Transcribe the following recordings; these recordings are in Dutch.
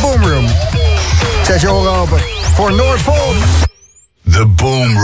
Boomroom. Zet je oren open voor Noordvolk. The Boom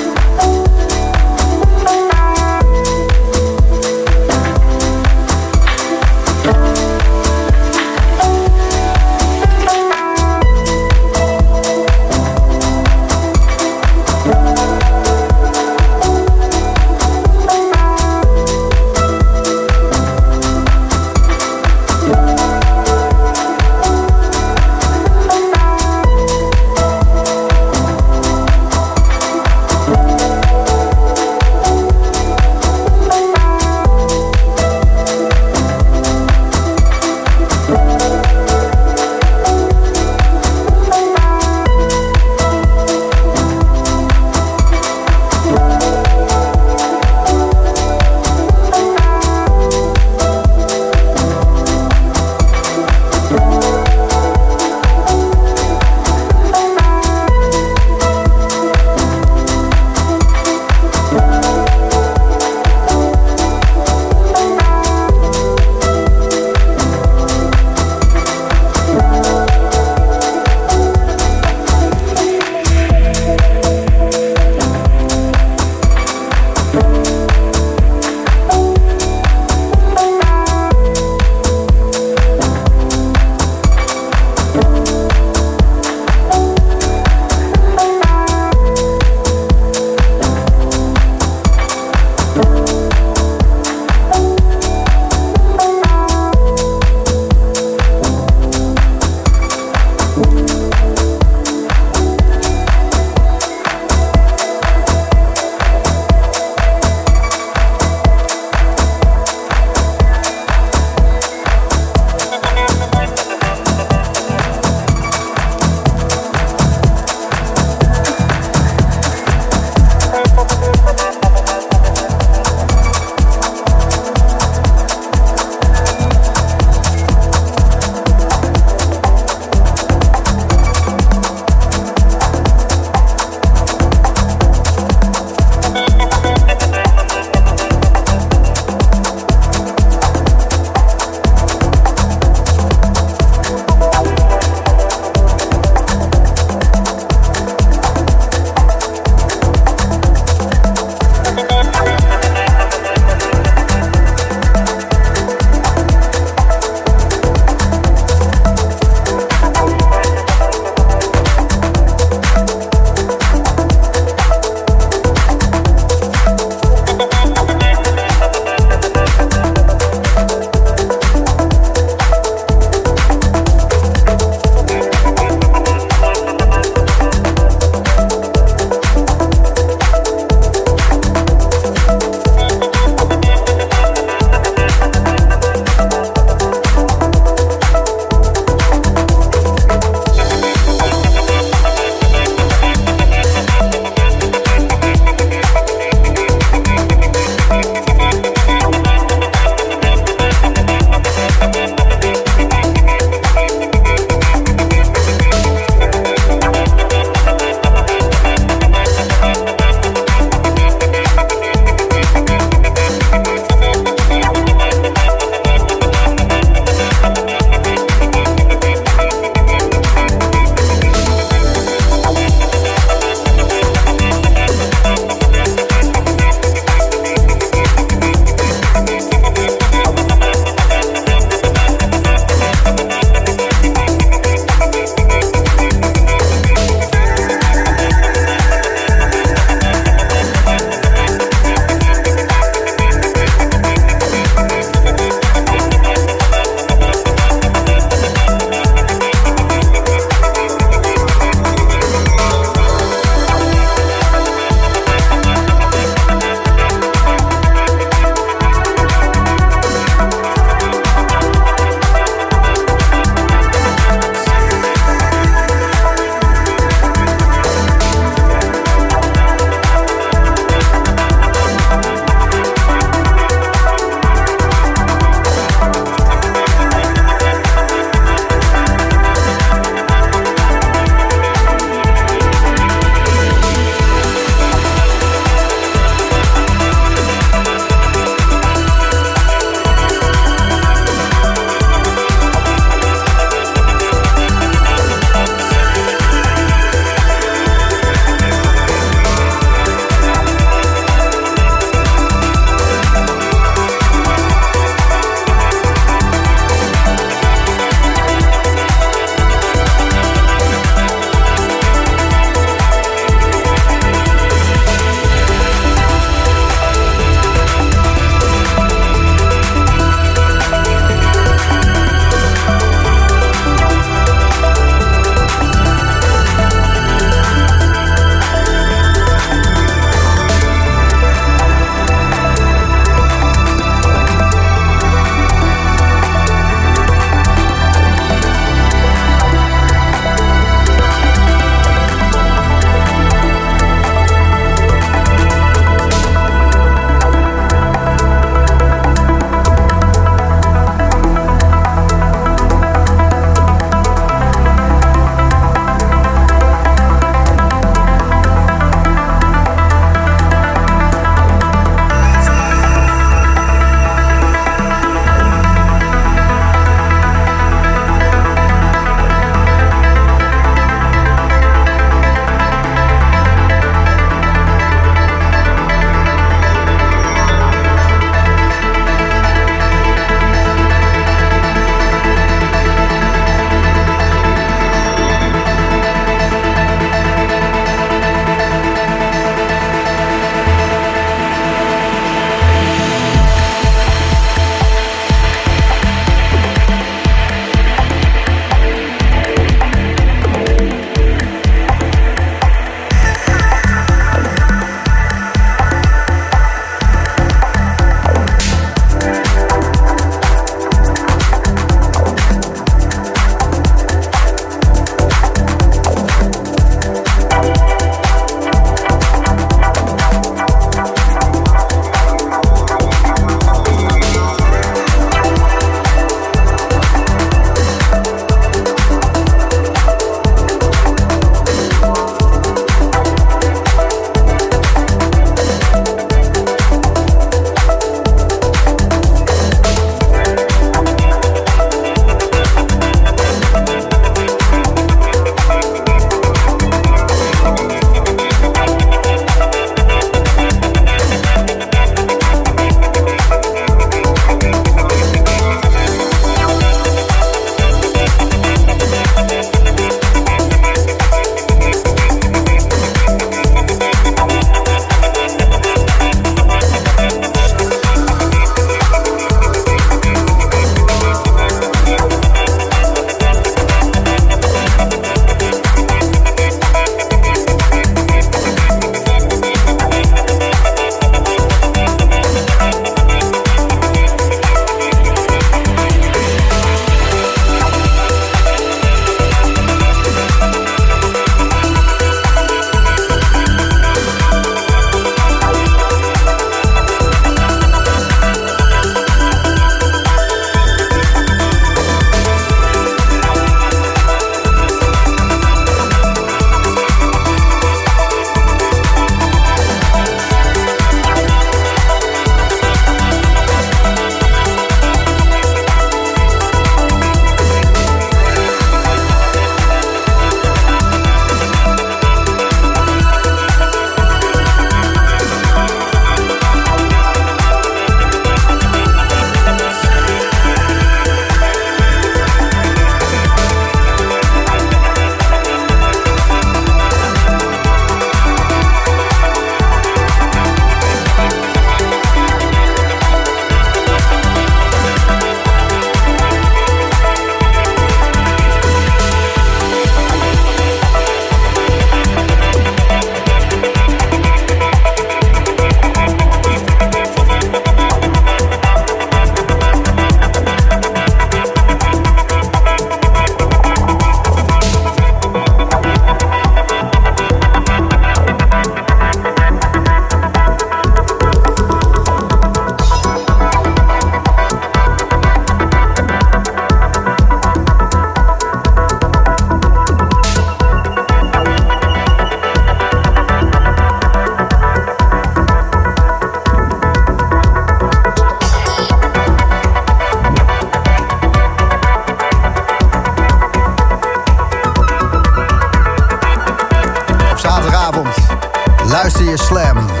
Slam.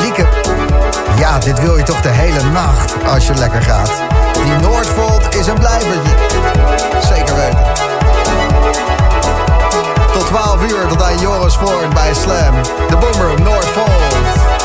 Lieke, ja, dit wil je toch de hele nacht als je lekker gaat. Die Noordvolt is een blijvertje. Zeker weten. Tot 12 uur tot aan Joris Voorn bij Slam. De Boomroom Noordvolt.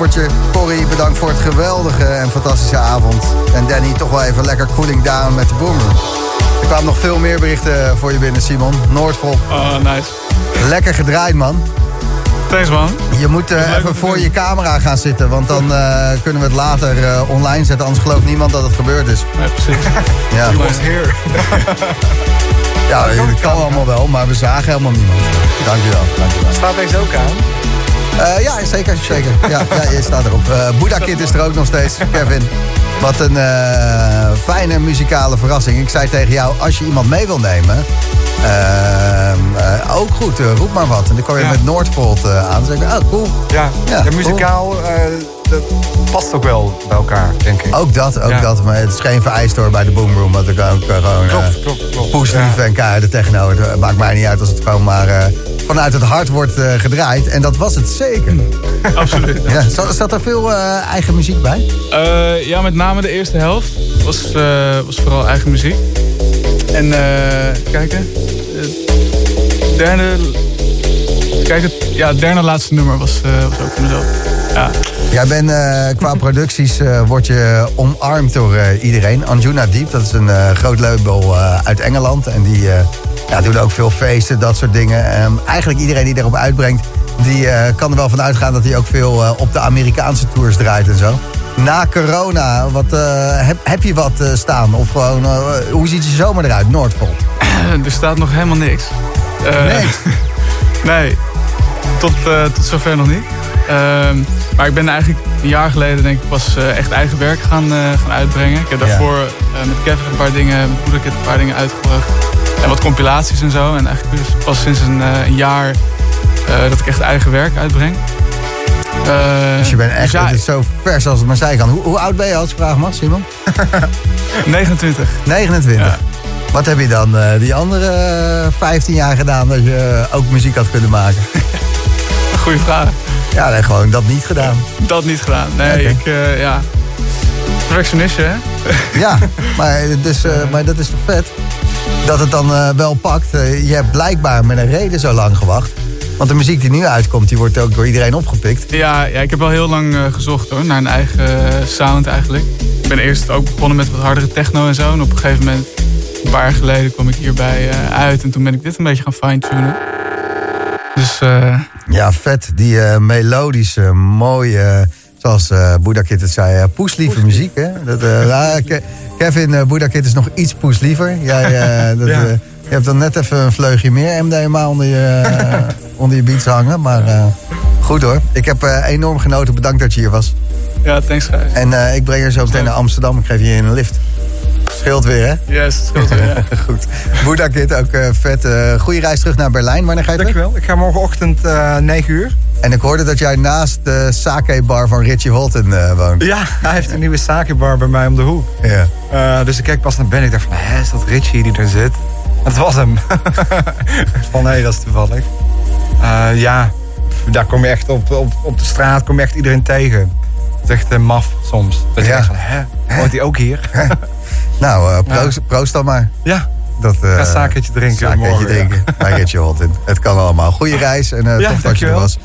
Toppertje. Corrie, bedankt voor het geweldige en fantastische avond. En Danny, toch wel even lekker cooling down met de boomer. Er kwamen nog veel meer berichten voor je binnen, Simon. Noordvolk. Oh, nice. Lekker gedraaid, man. Thanks, man. Je moet uh, even voor je camera gaan zitten, want dan uh, kunnen we het later uh, online zetten. Anders gelooft niemand dat het gebeurd is. Ja, precies. ja. You was here. ja, dat kan allemaal wel, maar we zagen helemaal niemand. Dankjewel. dankjewel. Staat deze ook aan? Uh, ja, zeker. zeker. Ja, ja, je staat erop. Uh, Buddha Kid is er ook nog steeds, Kevin. Wat een uh, fijne muzikale verrassing. Ik zei tegen jou, als je iemand mee wil nemen... ook goed, roep maar wat. En dan kom je ja. met Noordvolt aan. Dan zeg ik, oh, cool. Ja, ja de muzikaal... Cool dat past ook wel bij elkaar, denk ik. Ook dat, ook ja. dat. Maar het is geen vereist hoor bij de Boomroom. Want ik ook gewoon klopt, uh, klopt, klopt. poeslief ja. en de techno. Het maakt mij niet uit als het gewoon maar uh, vanuit het hart wordt uh, gedraaid. En dat was het zeker. Absoluut. ja, zat, zat, er veel eigen muziek bij? ja, met name de eerste helft was, was vooral eigen muziek. En kijken. Het derde... Kijk, het, ja, derde laatste nummer was, was ook van mezelf. Ja. Jij bent uh, qua producties uh, word je omarmd door uh, iedereen. Anjuna Deep, dat is een groot label uit Engeland. En die ja, doen ook veel feesten, dat soort dingen. Um, eigenlijk iedereen die erop uitbrengt, die kan er wel van uitgaan dat hij ook veel op de Amerikaanse tours draait en zo. Na corona, wat, heb, heb je wat staan? Of gewoon, hoe ziet je zomer eruit, Noordvolt? er staat nog helemaal niks. nee? nee, tot, tot zover nog niet. Uh, maar ik ben eigenlijk een jaar geleden denk ik pas uh, echt eigen werk gaan, uh, gaan uitbrengen. Ik heb daarvoor uh, met Kevin een paar dingen, met Moeder een paar dingen uitgebracht. En wat compilaties en zo. En eigenlijk pas sinds een, een jaar dat ik echt eigen werk uitbreng. dus je bent echt dus ja, zo vers als het maar zijn kan. Hoe, hoe oud ben je als vraag mag, Simon? 29. 29. Ja. Wat heb je dan die andere 15 jaar gedaan dat je ook muziek had kunnen maken? Goeie vraag. Ja, nee, gewoon dat niet gedaan. Dat niet gedaan. Nee, okay. ik, uh, ja. Perfectionistje, hè? Ja, maar, dus, maar dat is toch vet? Dat het dan uh, wel pakt. je hebt blijkbaar met een reden zo lang gewacht. Want de muziek die nu uitkomt, die wordt ook door iedereen opgepikt. Ja, ja ik heb wel heel lang gezocht hoor, naar een eigen sound eigenlijk. Ik ben eerst ook begonnen met wat hardere techno en zo. En op een gegeven moment, een paar jaar geleden, kwam ik hierbij uit. En toen ben ik dit een beetje gaan fine-tunen. Dus. Ja, vet. Die melodische, mooie, zoals uh, Buddha Kid het zei, poeslieve muziek. Hè? Dat, Ke Kevin, uh, Buddha Kid is nog iets poesliever. Jij, dat, ja. je hebt dan net even een vleugje meer MDMA onder je, onder je beats hangen. Maar goed hoor. Ik heb enorm genoten. Bedankt dat je hier was. Ja, thanks guys. En ik breng je zo meteen naar Amsterdam. Ik geef je een lift. Scheelt weer, hè? Yes, scheelt weer, ja. Goed. Boeddha Kid, ook uh, vet. Uh, goede reis terug naar Berlijn. Wanneer ga je terug? Dankjewel. Ik ga morgenochtend uh, 9 uur. En ik hoorde dat jij naast de sake-bar van Richie Holton uh, woont. Ja, hij heeft een nieuwe sake-bar bij mij om de hoek. Ja. dus ik kijk pas naar binnen. Ik dacht van, hé, is dat Richie die er zit? Het was hem. van, hé, dat is toevallig. ja, daar kom je echt op, op, op de straat kom je echt iedereen tegen. Het is echt maf soms. Dat je ja. van, hè, hoort hij ook hier? Nou, proost, ja. proost dan maar. Ja. Dat, uh, Ga een zaketje drinken. Zaketje drinken. Bij Ritje Holtin. Het kan allemaal. Goede reis en uh, ja, tof dat je er was.